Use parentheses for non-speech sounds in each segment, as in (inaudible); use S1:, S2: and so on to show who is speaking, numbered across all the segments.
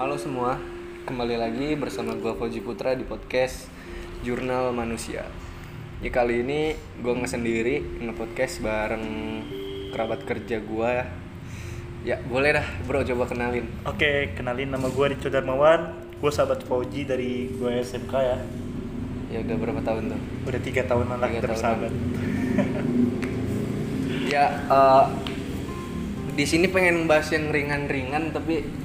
S1: Halo semua, kembali lagi bersama gua Fauzi Putra di podcast Jurnal Manusia. Ya kali ini gue nggak sendiri nge-podcast bareng kerabat kerja gua. Ya boleh dah bro coba kenalin.
S2: Oke, kenalin nama gue Rico Darmawan. Gue sahabat Fauji dari gue SMK ya.
S1: Ya udah berapa tahun tuh?
S2: Udah tiga tahunan lah kita bersahabat. (laughs)
S1: Ya eh, di sini pengen bahas yang ringan-ringan tapi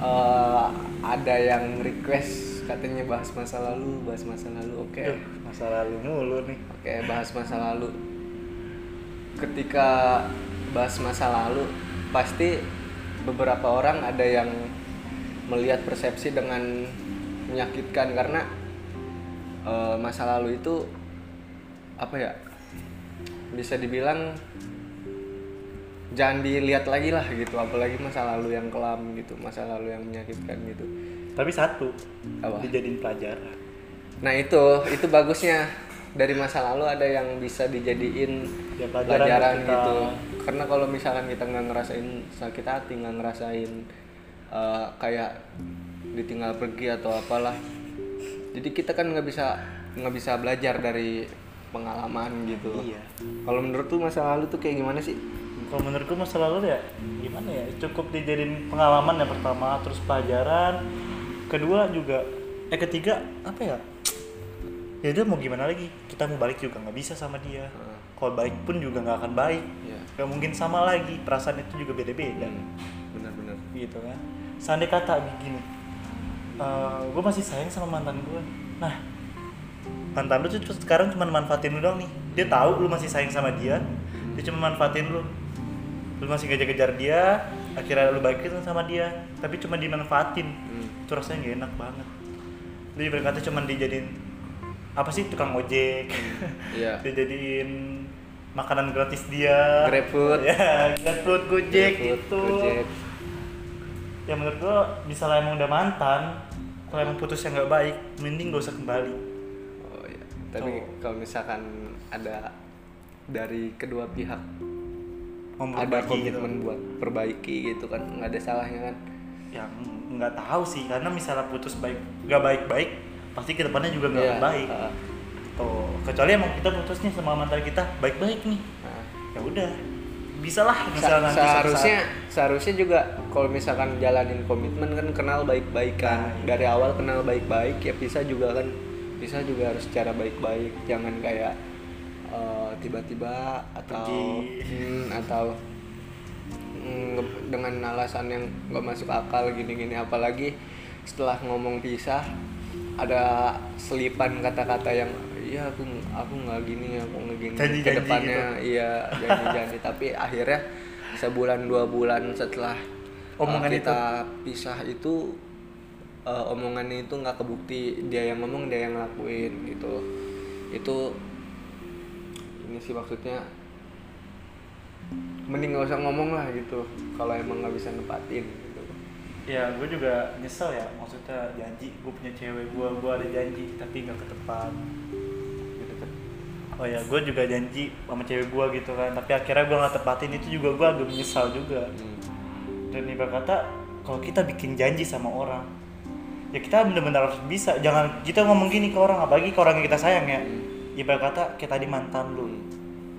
S1: eh, ada yang request katanya bahas masa lalu, bahas masa lalu. Oke.
S2: Duh, masa lalu mulu nih.
S1: Oke, bahas masa lalu. Ketika bahas masa lalu, pasti beberapa orang ada yang melihat persepsi dengan menyakitkan karena eh, masa lalu itu apa ya? Bisa dibilang jangan dilihat lagi lah gitu, apalagi masa lalu yang kelam gitu, masa lalu yang menyakitkan gitu.
S2: Tapi satu,
S1: Apa?
S2: dijadiin pelajaran.
S1: Nah itu, itu bagusnya dari masa lalu ada yang bisa dijadiin
S2: Ya, pelajaran
S1: pelajaran,
S2: kita.
S1: gitu. Karena kalau misalkan kita nggak ngerasain sakit hati, nggak ngerasain eh, kayak ditinggal pergi atau apalah, jadi kita kan nggak bisa nggak bisa belajar dari pengalaman gitu.
S2: Iya.
S1: Kalau menurut tuh masa lalu tuh kayak gimana sih?
S2: Kalau menurut gue masa lalu ya gimana ya? Cukup dijadiin pengalaman yang pertama, terus pelajaran. Kedua juga, eh ketiga apa ya? Ya udah mau gimana lagi? Kita mau balik juga nggak bisa sama dia.
S1: Heeh.
S2: Kalau baik pun juga nggak akan baik. Gak mungkin sama lagi. Perasaan itu juga beda-beda.
S1: Benar-benar.
S2: gitu kan seandainya kata begini gue masih sayang sama mantan gue nah mantan lu tuh tuh sekarang cuma manfaatin lu doang nih dia tahu lu masih sayang sama dia dia cuma manfaatin lu lu masih ngejar-ngejar dia akhirnya lu baikin sama dia tapi cuma dimanfaatin
S1: Hmm.
S2: itu rasanya gak enak banget lu berkata cuma dijadiin apa sih tukang ojek
S1: Iya. (laughs)
S2: dijadiin makanan gratis dia
S1: GrabFood.
S2: ya GrabFood Gojek
S1: GrabFood,
S2: itu
S1: Gojek.
S2: ya menurut gua misalnya emang udah mantan kalau emang putus yang nggak baik mending gak usah kembali
S1: Oh iya. Tapi
S2: Tuh.
S1: kalau misalkan ada dari kedua pihak ada
S2: gitu.
S1: komitmen buat perbaiki gitu kan nggak ada salahnya kan?
S2: Yang nggak tahu sih karena misalnya putus baik nggak baik baik pasti ke depannya juga nggak akan baik.
S1: uh,
S2: tuh kecuali emang kita putusnya sama mantan kita baik baik nih.
S1: Nah.
S2: ya udah bisa lah
S1: Sa-
S2: misalnya nanti suatu
S1: seharusnya
S2: saat-
S1: seharusnya juga kalau misalkan jalanin komitmen kan kenal baik-baik kan.
S2: Nah, iya.
S1: dari awal kenal baik-baik ya bisa juga kan bisa juga harus secara baik-baik. Jangan kayak eh, tiba-tiba atau hmm, atau mm, dengan alasan yang nggak masuk akal gini-gini apalagi setelah ngomong pisah ada selipan kata-kata yang iya aku aku nggak gini aku nggak gini.
S2: Janji-janji
S1: ke depannya
S2: gitu.
S1: iya janji-janji. Tapi akhirnya sebulan dua bulan setelah uh,
S2: Omongan
S1: kita pisah itu uh, omongannya itu nggak kebukti. Dia yang ngomong dia yang ngelakuin gitu. Itu ini sih maksudnya mending nggak usah ngomong lah gitu kalau emang nggak bisa nepatin gitu.
S2: Ya gue juga nyesel ya maksudnya janji gue punya cewek gue gue ada janji tapi nggak ketepat gitu kan. Oh ya gue juga janji sama cewek gue gitu kan tapi akhirnya gue nggak tepatin itu juga gue agak menyesal juga.
S1: Hmm.
S2: dan ibarat kata kalau kita bikin janji sama orang ya kita benar-benar harus bisa. Jangan kita ngomong gini ke orang apalagi ke orang yang kita sayang ya ibarat kata kayak tadi mantan lu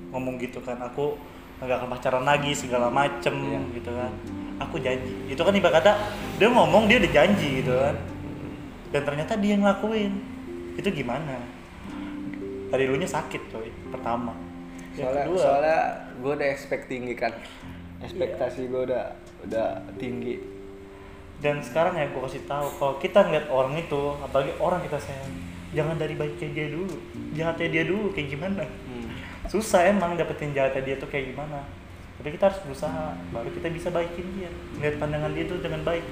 S2: ngomong gitu kan aku nggak akan pacaran lagi segala macem
S1: Iya.
S2: gitu kan. Aku janji. Itu kan ibarat kata dia ngomong dia udah janji gitu kan. Dan ternyata dia yang ngelakuin. Itu gimana? Dari lu nya sakit coy pertama. Yang
S1: soalnya
S2: kedua.
S1: soalnya gue udah expect tinggi kan. Ekspektasi gue udah udah tinggi.
S2: Dan sekarang ya gue kasih tahu kalau kita ngeliat orang itu apalagi orang kita sayang jangan dari baiknya dia dulu. Jahatnya dia dulu kayak gimana?
S1: Hmm.
S2: susah emang dapetin jahatnya dia tuh kayak gimana. Tapi kita harus berusaha baru kita bisa baikin dia. Ngeliat pandangan dia tuh dengan baik.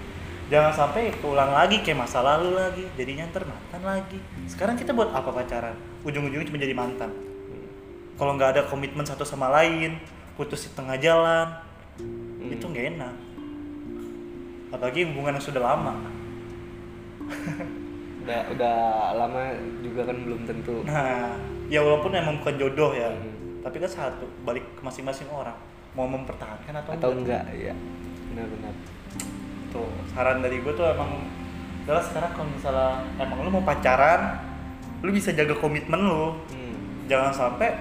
S2: Jangan sampai keulang lagi kayak masa lalu lagi jadinya ntar mantan lagi. Sekarang kita buat apa pacaran? Ujung-ujungnya cuma jadi mantan. Kalau nggak ada komitmen satu sama lain putus di tengah jalan itu nggak enak. Apalagi hubungan yang sudah lama (laughs)
S1: udah udah lama juga kan belum tentu.
S2: Nah ya walaupun emang bukan jodoh ya
S1: Hmm.
S2: tapi kan satu balik ke masing-masing orang. Mau mempertahankan atau,
S1: atau enggak. ya benar-benar
S2: gitu saran dari gue tuh emang adalah sekarang kalau misalnya emang lu mau pacaran lu bisa jaga komitmen lu.
S1: Hmm.
S2: jangan sampai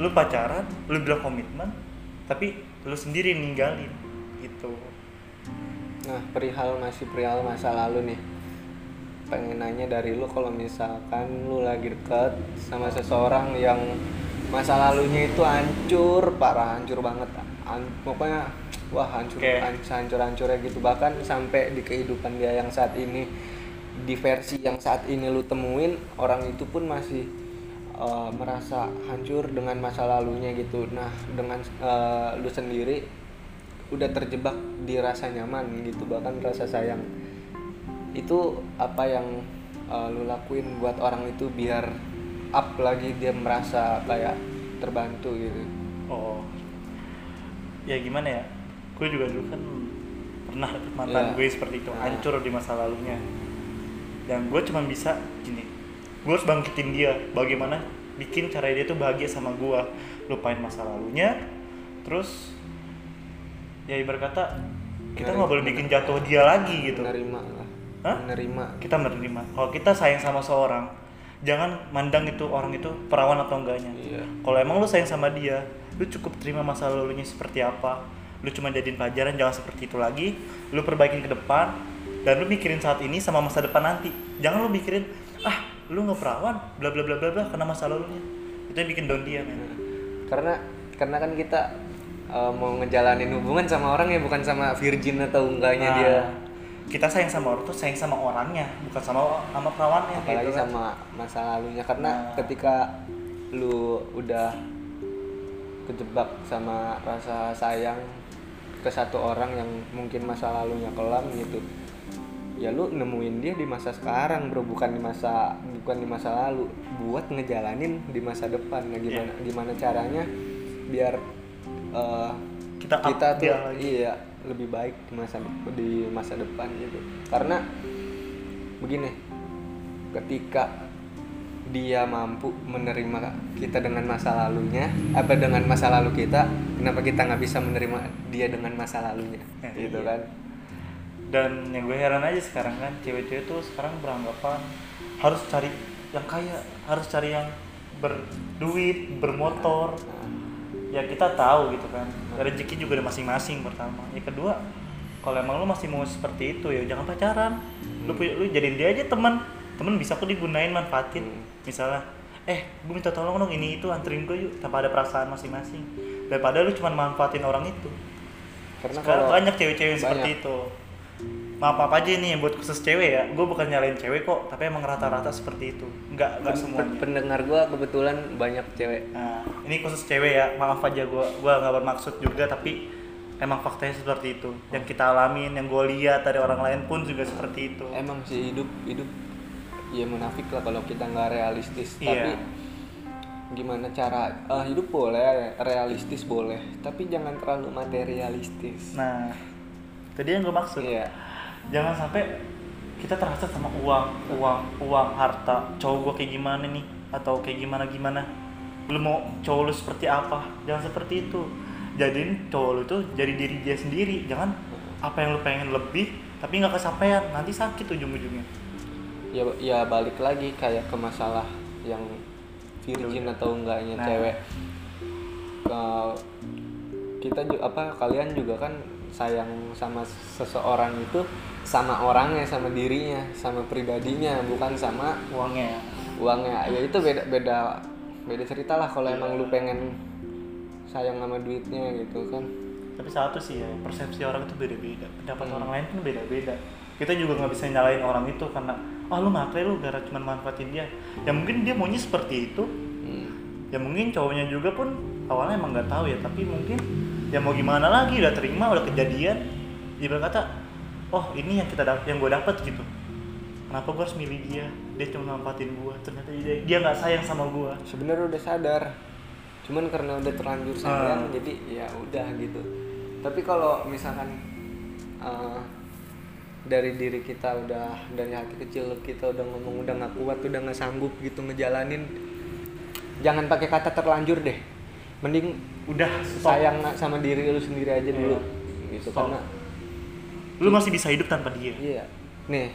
S2: lu pacaran lu bilang komitmen tapi lu sendiri ninggalin gitu.
S1: Nah, perihal masih perihal masa lalu nih. Pengen nanya dari lu kalau misalkan lu lagi deket sama seseorang yang masa lalunya itu hancur, parah hancur banget. An- pokoknya wah hancur
S2: Oke.
S1: hancur hancurnya gitu bahkan sampai di kehidupan dia yang saat ini di versi yang saat ini lu temuin orang itu pun masih uh, merasa hancur dengan masa lalunya gitu. Nah, dengan uh, lu sendiri udah terjebak di rasa nyaman gitu bahkan rasa sayang itu apa yang uh, lu lakuin buat orang itu biar up lagi dia merasa kayak terbantu gitu?
S2: Oh. Ya gimana ya? Gue juga dulu kan pernah mantan
S1: Iya.
S2: gue seperti itu hancur di masa lalunya. Dan gue cuma bisa gini gue harus bangkitin dia. Bagaimana bikin cara dia tuh bahagia sama gue. Lupain masa lalunya terus ya ibarat kata kita nggak boleh bikin jatuh dia lagi gitu.
S1: Menerima
S2: Hah?
S1: menerima.
S2: Kita menerima. Kalau kita sayang sama seorang jangan mandang itu orang itu perawan atau enggaknya.
S1: Iya.
S2: kalau emang lu sayang sama dia lu cukup terima masa lalunya seperti apa. Lu cuma jadiin pelajaran jangan seperti itu lagi. Lu perbaikin ke depan dan lu mikirin saat ini sama masa depan nanti. Jangan lu mikirin ah lu nggak perawan bla bla bla bla bla karena masa lalunya. Itu yang bikin down dia men.
S1: Karena karena kan kita uh, mau ngejalanin hubungan sama orang ya bukan sama virgin atau enggaknya
S2: Nah,
S1: dia
S2: kita sayang sama orang tuh sayang sama orangnya bukan sama sama perawannya
S1: apalagi
S2: gitu kan.
S1: sama masa lalunya karena
S2: Nah.
S1: ketika lu udah kejebak sama rasa sayang ke satu orang yang mungkin masa lalunya kelam gitu ya lu nemuin dia di masa sekarang bro. Bukan di masa bukan di masa lalu. Buat ngejalanin di masa depan. Nah gimana gimana caranya biar eh,
S2: Kita
S1: kita tuh iya lebih baik di masa di masa depan gitu. Karena begini ketika dia mampu menerima kita dengan masa lalunya apa dengan masa lalu kita kenapa kita nggak bisa menerima dia dengan masa lalunya?
S2: Ya,
S1: gitu
S2: iya.
S1: kan?
S2: Dan yang gue heran aja sekarang kan cewek-cewek tuh sekarang beranggapan harus cari yang kaya harus cari yang berduit bermotor.
S1: Nah,
S2: ya kita tahu gitu kan. Rezeki juga ada masing-masing pertama. Yang kedua kalau emang lu masih mau seperti itu ya jangan pacaran. Lu punya lu jadiin dia aja teman. Teman bisa kok digunain manfaatin. Misalnya eh gue minta tolong dong ini itu anterin gue yuk tanpa ada perasaan masing-masing. Daripada lu cuma manfaatin orang itu.
S1: Karena
S2: sekarang
S1: kalau
S2: banyak cewek-cewek seperti itu maaf apa aja nih buat khusus cewek ya. Gue bukan nyalain cewek kok tapi emang rata-rata seperti itu. Nggak nggak semuanya.
S1: pendengar gua kebetulan banyak cewek.
S2: Nah ini khusus cewek ya. Maaf aja gue gue nggak bermaksud juga tapi emang faktanya seperti itu. Yang kita alamin yang gue lihat dari orang lain pun juga seperti itu.
S1: Emang sih hidup hidup ya munafik lah kalau kita nggak realistis.
S2: Iya.
S1: tapi gimana cara eh, hidup boleh realistis boleh. Tapi jangan terlalu materialistis.
S2: Nah tadi yang gue maksud.
S1: Iya
S2: jangan sampai kita terasa sama uang uang uang harta. Cowok gue kayak gimana nih? Atau kayak gimana gimana? Lu mau cowok lu seperti apa? Jangan seperti itu. Jadiin cowok lu tuh jadi diri dia sendiri. Jangan apa yang lu pengen lebih tapi nggak kesampaian. Nanti sakit ujung-ujungnya.
S1: Ya ya balik lagi kayak ke masalah yang virgin atau enggaknya
S2: Nah.
S1: cewek. Eh, kita juga apa kalian juga kan sayang sama seseorang itu sama orangnya sama dirinya sama pribadinya bukan sama
S2: uangnya.
S1: uangnya. Ya itu beda beda beda cerita lah kalau emang lu pengen sayang sama duitnya gitu kan.
S2: Tapi satu sih ya persepsi orang itu beda-beda. Pendapat
S1: Hmm.
S2: orang lain pun beda-beda. Kita juga nggak bisa nyalain orang itu karena ah lu matre lu gara cuma manfaatin dia. Ya mungkin dia maunya seperti itu.
S1: Hmm.
S2: ya mungkin cowoknya juga pun awalnya emang nggak tahu ya tapi mungkin ya mau gimana lagi udah terima udah kejadian. Dia berkata oh ini yang kita dap yang gue dapet gitu. Kenapa gue harus milih dia? Dia cuma manfaatin gue ternyata dia dia nggak sayang sama gue
S1: sebenarnya udah sadar. Cuman karena udah terlanjur sayang
S2: Ah.
S1: jadi ya udah gitu. Tapi kalau misalkan eh, dari diri kita udah dari hati kecil kita udah ngomong udah nggak kuat udah nggak sanggup gitu ngejalanin jangan pakai kata terlanjur deh. Mending
S2: udah stop.
S1: sayang sama diri lu sendiri aja dulu
S2: Iya.
S1: gitu
S2: Stop.
S1: karena
S2: lu masih bisa hidup tanpa dia
S1: iya nih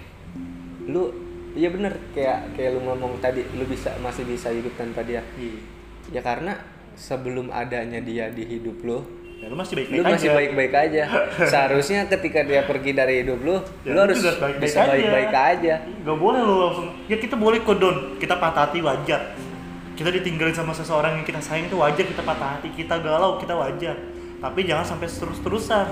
S1: lu iya bener kayak kayak lu ngomong tadi lu bisa masih bisa hidup tanpa dia
S2: iya
S1: ya karena sebelum adanya dia di hidup lu
S2: ya, lu masih baik-baik
S1: lu masih
S2: aja.
S1: baik-baik aja (laughs) seharusnya ketika dia pergi dari hidup lu
S2: Ya,
S1: lu harus
S2: juga baik-baik
S1: bisa
S2: aja.
S1: baik-baik aja
S2: Gak boleh lu langsung ya kita boleh kok Don kita patah hati wajar kita ditinggalin sama seseorang yang kita sayang itu wajar kita patah hati kita galau kita wajar. Tapi jangan sampai terus-terusan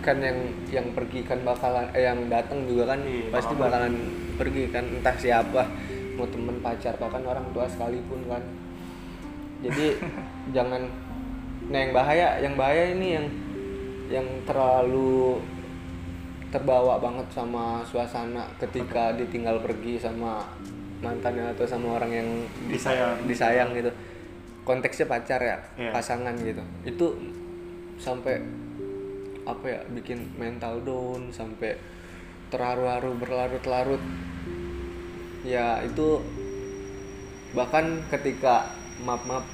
S1: kan yang yang pergi kan bakalan eh, yang datang juga kan
S2: Iya,
S1: pasti
S2: bakal
S1: bakalan pergi kan entah siapa mau temen pacar bahkan orang tua sekalipun kan. Jadi (laughs) jangan nah yang bahaya yang bahaya ini yang yang terlalu terbawa banget sama suasana ketika ditinggal pergi sama mantannya atau sama orang yang dis-
S2: Disayang.
S1: disayang gitu. Konteksnya pacar ya
S2: Iya.
S1: pasangan gitu. Itu sampai apa ya bikin mental down sampai terharu-haru berlarut-larut. Ya itu bahkan ketika maaf maaf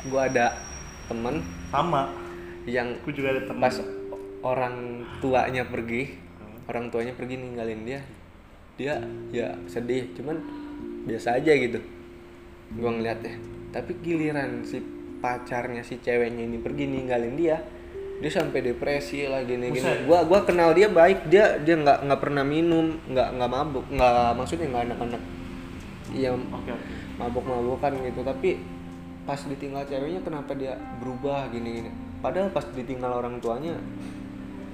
S1: gue ada temen
S2: sama.
S1: yang
S2: aku juga ada teman
S1: pas orang tuanya pergi orang tuanya pergi ninggalin dia dia ya sedih cuman biasa aja gitu. Gua ngeliatnya. Tapi giliran si pacarnya si ceweknya ini pergi ninggalin dia dia sampai depresi lah gini gini
S2: Buset.
S1: gua gua kenal dia baik dia dia nggak nggak pernah minum nggak nggak mabuk nggak maksudnya nggak anak-anak iya
S2: oke oke.
S1: mabuk-mabukan gitu. Tapi pas ditinggal ceweknya kenapa dia berubah gini-gini? Padahal pas ditinggal orang tuanya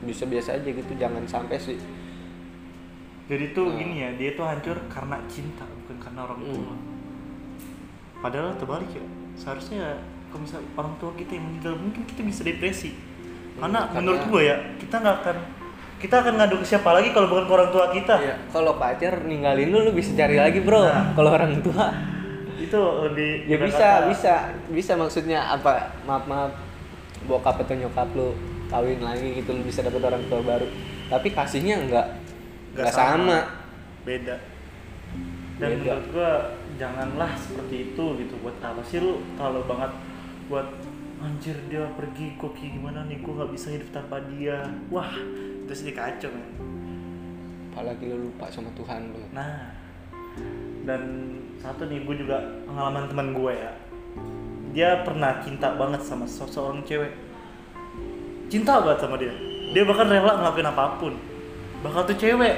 S1: bisa biasa aja gitu jangan sampai sih
S2: jadi tuh
S1: Nah.
S2: gini ya dia tuh hancur karena cinta bukan karena orang tua.
S1: Hmm.
S2: padahal terbalik ya seharusnya kalau misal orang tua kita yang meninggal mungkin kita bisa depresi. Karena,
S1: Hmm, karena-
S2: menurut gue ya kita nggak akan kita akan ngadu ke siapa lagi kalau bukan ke orang tua kita.
S1: Iya, kalau pacar ninggalin lu lu bisa cari lagi bro.
S2: Nah.
S1: kalau orang tua.
S2: Itu lebih
S1: ya bisa
S2: kata-
S1: bisa bisa maksudnya apa? Maaf maaf. Bokap atau nyokap lu kawin lagi gitu lu bisa dapet orang tua baru. Tapi kasihnya enggak
S2: nggak
S1: enggak sama.
S2: beda. Dan
S1: Beda.
S2: menurut gua janganlah seperti itu gitu. Buat apa sih lu terlalu banget buat anjir dia pergi kok kayak gimana nih? Gua nggak bisa hidup tanpa dia. Wah itu sih kacau men.
S1: Apalagi lu lupa sama Tuhan lu.
S2: Nah dan satu nih gue juga pengalaman teman gue ya. Dia pernah cinta banget sama seseorang cewek. Cinta banget sama dia. Dia bahkan rela ngelakuin apa pun bakal tuh cewek.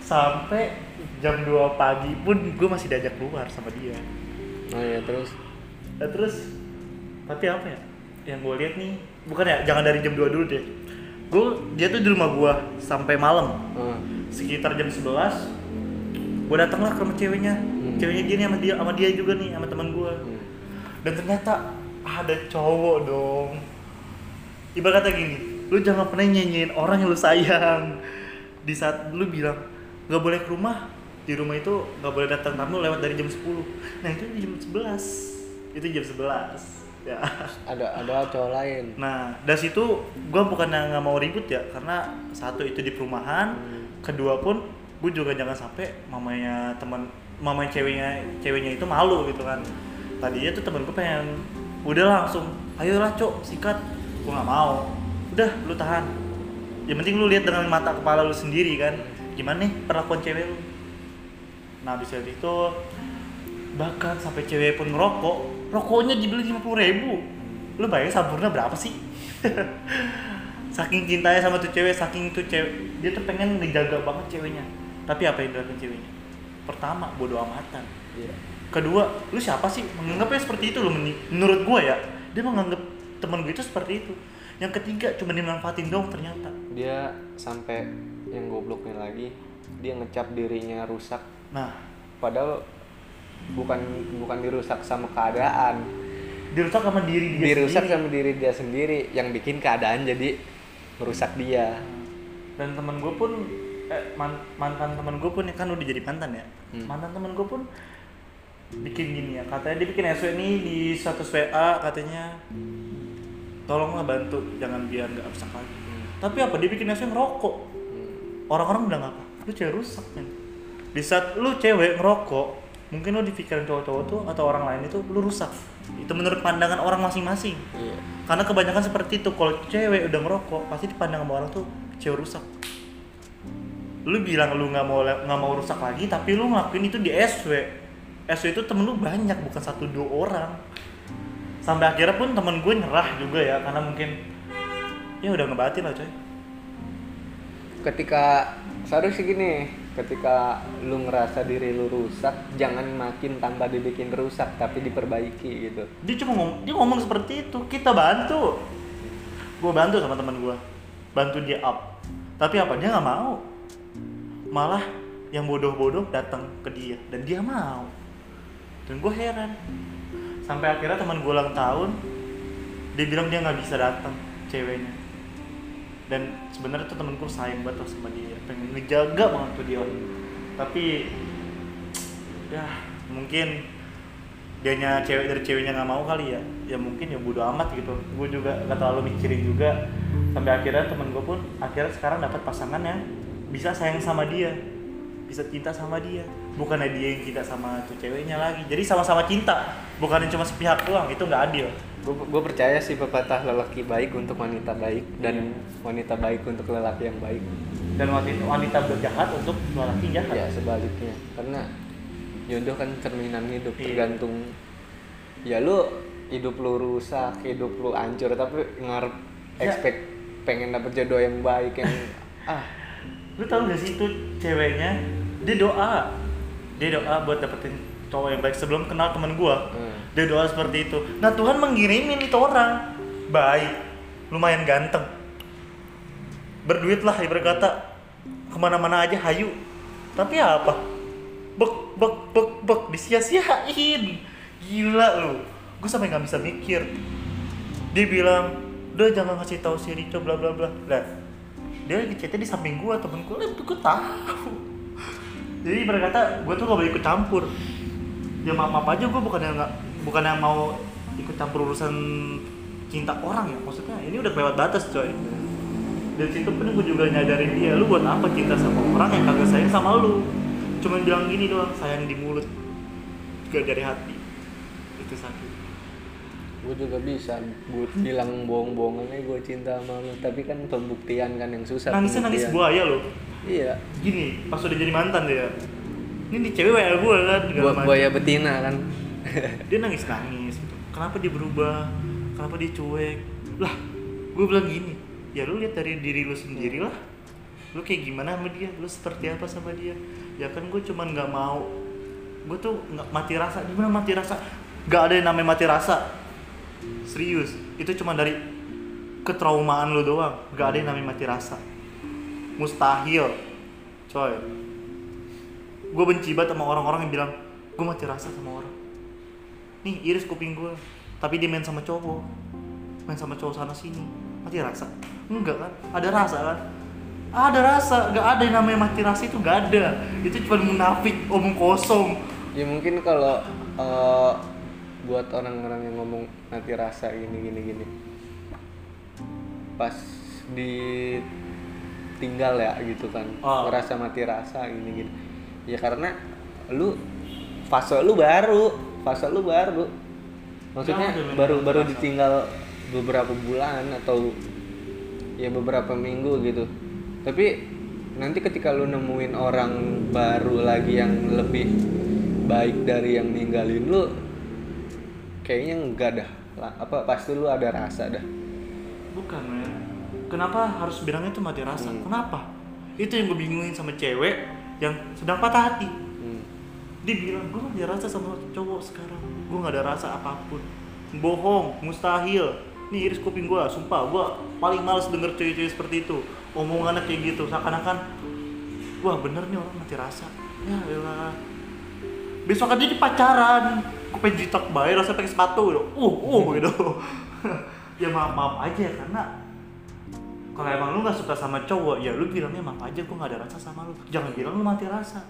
S2: Sampai jam 2 pagi pun gue masih diajak keluar sama dia.
S1: Oh iya terus?
S2: Nah, terus tapi apa ya? Yang gue lihat nih bukan ya jangan dari jam 2 dulu deh. Gue dia tuh di rumah gue sampai malam.
S1: Oh.
S2: sekitar jam 11 gue datang lah ke rumah ceweknya.
S1: Hmm.
S2: ceweknya dia nih sama dia sama dia juga nih sama teman gue
S1: Hmm.
S2: dan ternyata ada cowok dong. Ibarat kata gini lu jangan pernah nyanyiin orang yang lu sayang. Di saat lu bilang nggak boleh ke rumah di rumah itu nggak boleh datang tamu lewat dari jam 10 nah itu di jam 11 itu jam 11 ya.
S1: Ada ada cowok lain.
S2: Nah, dari situ gue bukan yang nggak mau ribut ya, karena satu itu di perumahan, kedua pun gue juga jangan sampai mamanya teman, mamanya ceweknya, ceweknya itu malu gitu kan. Tadinya tuh temen gue pengen, udah langsung, ayolah cok, sikat, gue nggak mau. Udah, lu tahan. Yang penting lu lihat dengan mata kepala lu sendiri kan, gimana nih perlakuan cewek lu. Nah, bisa itu bahkan sampai cewek pun ngerokok rokoknya dibeli lima puluh ribu. Lu bayangin saburnya berapa sih? (laughs) Saking cintanya sama tuh cewek saking tuh cewek dia tuh pengen dijaga banget ceweknya. Tapi apa yang dilakukan ceweknya? Pertama bodo amatan.
S1: Iya.
S2: Kedua lu siapa sih? Menganggapnya seperti itu lu menurut gua ya. Dia menganggap teman gue itu seperti itu yang ketiga cuma dimanfaatin dong ternyata.
S1: Dia sampai yang gobloknya lagi dia ngecap dirinya rusak.
S2: Nah.
S1: Padahal bukan bukan dirusak sama keadaan.
S2: Dirusak sama diri dia
S1: dirusak
S2: sendiri.
S1: sama diri dia sendiri yang bikin keadaan jadi merusak dia.
S2: Dan temen gue pun eh, man- mantan temen gue pun kan udah jadi mantan ya?
S1: Hmm.
S2: mantan temen gue pun bikin gini ya katanya dia bikin SW nih di status WA katanya tolonglah bantu jangan biar nggak rusak lagi. Tapi apa? Dia bikin SW ngerokok.
S1: Hmm.
S2: orang-orang bilang apa? Lu cewek rusak men. Di saat lu cewek ngerokok mungkin lu di pikiran cowok-cowok tuh atau orang lain itu lu rusak. Itu menurut pandangan orang masing-masing.
S1: Iya.
S2: Karena kebanyakan seperti itu. Kalau cewek udah ngerokok pasti dipandang sama orang tuh cewek rusak. Lu bilang lu nggak mau nggak mau rusak lagi tapi lu ngelakuin itu di SW SW itu temen lu banyak bukan satu dua orang sampai akhirnya pun temen gue nyerah juga ya karena mungkin ya udah ngebatin lah coy.
S1: Ketika seharusnya gini ketika lu ngerasa diri lu rusak jangan makin tambah dibikin rusak tapi diperbaiki gitu.
S2: Dia cuma ngomong dia ngomong seperti itu kita bantu. Gue bantu sama teman gue bantu dia up. Tapi apa? Dia nggak mau. Malah yang bodoh-bodoh datang ke dia dan dia mau. Dan gue heran sampai akhirnya teman gue ulang tahun dia bilang dia nggak bisa datang ceweknya. Dan sebenarnya tuh temenku sayang banget sama dia pengen ngejaga banget tuh dia. Tapi ya mungkin dianya cewek dari ceweknya nggak mau kali ya. Ya mungkin ya bodo amat gitu. Gue juga gak terlalu mikirin juga. Sampai akhirnya temen gue pun akhirnya sekarang dapat pasangan yang bisa sayang sama dia bisa cinta sama dia bukannya dia yang cinta sama tuh ceweknya lagi. Jadi sama-sama cinta bukannya cuma sepihak doang itu nggak adil.
S1: Gue percaya sih pepatah lelaki baik untuk wanita baik dan
S2: Iya.
S1: wanita baik untuk lelaki yang baik.
S2: Dan wanita wanita berjahat untuk lelaki jahat.
S1: Ya sebaliknya. Karena jodoh kan cerminan hidup
S2: Iya.
S1: tergantung. Ya lu hidup lu rusak hidup lu hancur tapi ngarep
S2: Ya.
S1: expect pengen dapet jodoh yang baik yang (laughs) ah.
S2: Lu tau gak sih itu ceweknya? Dia doa dia doa buat dapetin cowok yang baik. Sebelum kenal teman gua
S1: hmm.
S2: dia doa seperti itu. Nah Tuhan mengirimin itu orang. Baik lumayan ganteng. Berduit lah ibarat kata ke mana-mana aja hayu. Tapi apa? Bek bek bek bek disia-siain. Gila lu. Gue sampai nggak bisa mikir. Dia bilang udah jangan ngasih tahu si Rico bla bla bla. Lah dia lagi chatnya di samping gua temen gua. Lah gua tahu jadi berkata gua tuh gak boleh ikut campur. Ya maaf maaf aja gua bukan yang nggak bukan yang mau ikut campur urusan cinta orang ya. Maksudnya ini udah kelewat batas coy. Dari situ pun gue juga nyadarin dia lu buat apa cinta sama orang yang kagak sayang sama lu? Cuman bilang gini doang sayang di mulut gak dari hati. Itu sakit
S1: gue juga bisa gue bilang bohong-bohongan aja gue cinta sama lu tapi kan pembuktian kan yang susah
S2: nangisnya nangis buaya lo
S1: iya.
S2: Gini pas udah jadi mantan dia ini di cewek WA gue kan
S1: buat buaya betina kan. (laughs)
S2: Dia nangis nangis gitu. kenapa dia berubah? Kenapa dia cuek? Lah gue bilang gini ya lu lihat dari diri lu sendiri lah lu kayak gimana sama dia? Lu seperti apa sama dia? Ya kan gue cuman nggak mau. Gue tuh nggak mati rasa. Gimana mati rasa? Nggak ada yang namanya mati rasa. Serius itu cuma dari ketraumaan lu doang. Nggak ada yang namanya mati rasa mustahil coy. Gue benci banget sama orang-orang yang bilang gue mati rasa sama orang. Nih iris kuping gue tapi dia main sama cowok. Main sama cowok sana sini. Mati rasa? Enggak kan? Ada rasa kan? Ada rasa. Gak ada yang namanya mati rasa itu gak ada. Itu cuma munafik omong kosong.
S1: Ya mungkin kalau eh, buat orang-orang yang ngomong nanti rasa gini gini gini. Pas ditinggal ya gitu kan.
S2: Oh.
S1: merasa mati rasa gini gini. Ya karena lu fase lu baru fase lu baru. Maksudnya
S2: dulu
S1: baru baru
S2: rasa.
S1: ditinggal beberapa bulan atau ya beberapa minggu gitu. Tapi nanti ketika lu nemuin orang baru lagi yang lebih baik dari yang ninggalin lu kayaknya enggak dah. Apa pasti lu ada rasa dah.
S2: Bukan men kenapa harus bilangnya itu mati rasa?
S1: Hmm.
S2: kenapa? Itu yang gue bingungin sama cewek yang sedang patah hati.
S1: Hmm.
S2: dia bilang gue ada rasa sama cowok sekarang. Gue gak ada rasa apa pun. Bohong mustahil. Nih iris kuping gue sumpah gue paling males denger cewek-cewek seperti itu. Omongannya kayak gitu seakan-akan wah bener nih orang mati rasa. Ya elah. Besok aja di pacaran. Gue pengen jitak bayar rasa pakai sepatu gitu. Uh uh gitu. (laughs) Ya maaf maaf aja ya karena kalau emang lu nggak suka sama cowok ya lu bilangnya maaf aja gue nggak ada rasa sama lu. Jangan bilang lu mati rasa.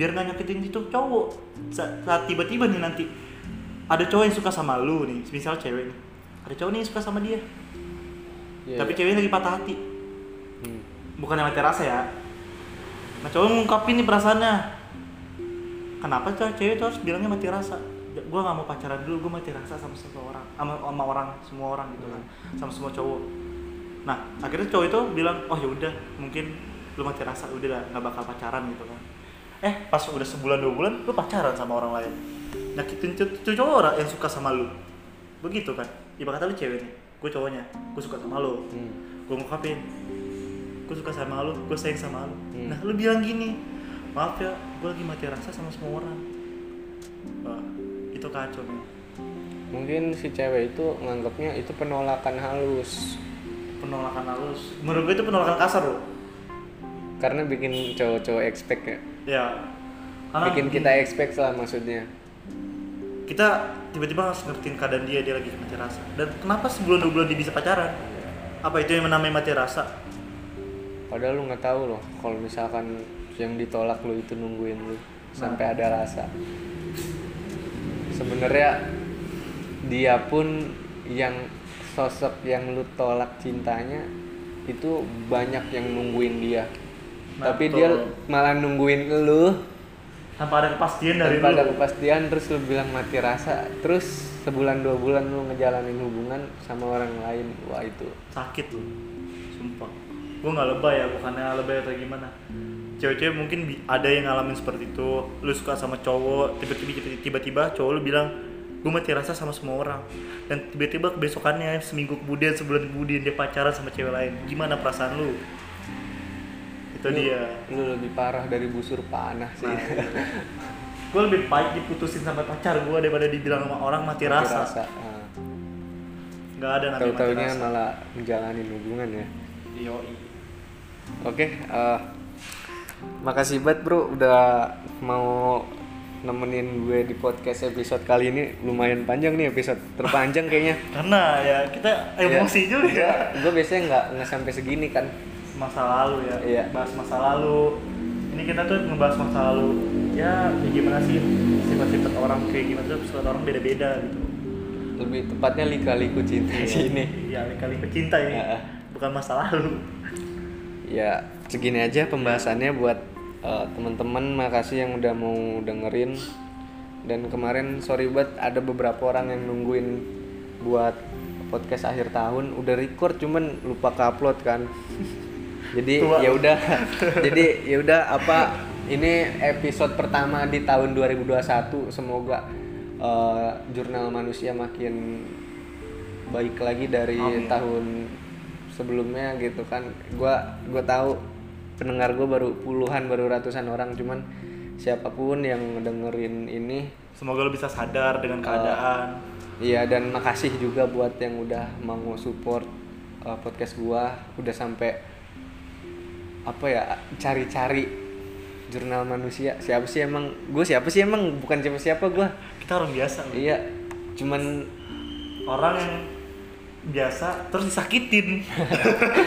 S2: Biar nggak nyakitin itu cowok. Sa- saat tiba-tiba nih nanti ada cowok yang suka sama lu nih misal cewek nih. Ada cowok nih yang suka sama dia.
S1: Iya,
S2: tapi ceweknya lagi patah hati.
S1: Hmm.
S2: bukan yang mati rasa ya. Nah cowok ngungkapin nih perasaannya. Kenapa cewek cewek tuh harus bilangnya mati rasa? Gue nggak mau pacaran dulu gue mati rasa sama seseorang sama, sama orang semua orang gitu kan. Sama semua cowok nah akhirnya cowok itu bilang oh ya udah mungkin lu mati rasa udah lah nggak bakal pacaran gitu kan. Eh pas udah sebulan dua bulan lu pacaran sama orang lain? Nyakitin tuh cowok orang yang suka sama lu. Begitu kan. Ibarat kata lu cewek nih gue cowoknya gue suka sama lu.
S1: Hmm.
S2: gue ngungkapin gue suka sama lu gue sayang sama lu.
S1: Hmm.
S2: nah lu bilang gini maaf ya gue lagi mati rasa sama semua orang. Wah, itu kacau nih
S1: Mungkin si cewek itu nganggapnya itu penolakan halus
S2: penolakan halus menurut gue itu penolakan kasar loh
S1: karena bikin cowok-cowok expect ya.
S2: ya. Karena
S1: bikin kita expect lah maksudnya.
S2: kita tiba-tiba harus ngertiin keadaan dia dia lagi mati rasa. Dan kenapa sebulan dua bulan dia bisa pacaran? Apa itu yang namanya mati rasa?
S1: Padahal lu nggak tahu loh kalau misalkan yang ditolak lu itu nungguin lu sampai ada rasa. Sebenarnya dia pun yang sosok yang lu tolak cintanya itu banyak yang nungguin dia.
S2: Nah,
S1: Tapi
S2: betul.
S1: dia malah nungguin lu.
S2: Tanpa ada kepastian dari
S1: tanpa ada
S2: lu.
S1: kepastian terus lu bilang mati rasa. Terus sebulan dua bulan lu ngejalanin hubungan sama orang lain. Wah itu.
S2: Sakit loh sumpah. Gue nggak lebay ya bukannya lebay atau gimana. Cewek-cewek mungkin ada yang ngalamin seperti itu. Lu suka sama cowok tiba-tiba tiba-tiba cowok lu bilang gue mati rasa sama semua orang. Dan tiba-tiba besokannya seminggu kemudian sebulan kemudian dia pacaran sama cewek lain. Gimana perasaan lu? Itu
S1: Lu-
S2: dia.
S1: lu lebih parah dari busur panah sih.
S2: Nah, gue lebih baik diputusin sampai pacar gue daripada dibilang sama orang mati,
S1: Mati
S2: rasa.
S1: Ah.
S2: nggak ada namanya mati rasa.
S1: malah menjalani hubungan ya. Oke eh, makasih banget bro udah mau nemenin gue di podcast episode kali ini. Lumayan panjang nih episode. Terpanjang kayaknya. (laughs)
S2: Karena ya kita emosi juga ya.
S1: Gue biasanya nggak nggak sampai segini kan.
S2: Masa lalu ya.
S1: Iya.
S2: bahas masa lalu. Ini kita tuh ngebahas masa lalu. Ya kayak gimana sih sifat-sifat orang kayak gimana tuh sifat orang beda-beda gitu.
S1: Lebih tepatnya lika-liku cinta sih ini
S2: ya kali pecinta ini.
S1: Ya.
S2: bukan masa lalu.
S1: Ya segini aja pembahasannya buat eh, teman-teman makasih yang udah mau dengerin. Dan kemarin sorry banget ada beberapa orang yang nungguin buat podcast akhir tahun. Udah record cuman lupa upload kan. (laughs) Jadi ya udah. (laughs) Jadi ya udah apa ini episode pertama di tahun 2021 semoga eh, jurnal manusia makin baik lagi dari
S2: Amin.
S1: tahun sebelumnya gitu kan. Gua gua tahu pendengar gue baru puluhan baru ratusan orang. Cuman siapa pun yang dengerin ini
S2: semoga lo bisa sadar dengan keadaan.
S1: iya dan makasih juga buat yang udah mau support uh, podcast gua. Udah sampai apa ya cari-cari jurnal manusia. Siapa sih emang gue siapa sih emang? Bukan siapa siapa gua.
S2: Kita orang biasa
S1: iya cuman
S2: orang yang biasa terus disakitin.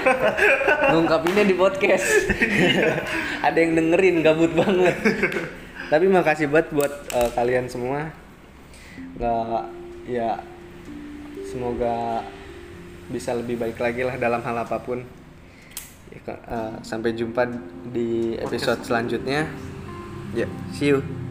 S2: (laughs)
S1: Ngungkapinnya di podcast. (laughs) Ada yang dengerin gabut banget. (laughs) Tapi makasih banget buat eh, kalian semua. Nggak ya semoga bisa lebih baik lagi lah dalam hal apa pun. Ya, eh, sampai jumpa di episode selanjutnya. Ya see you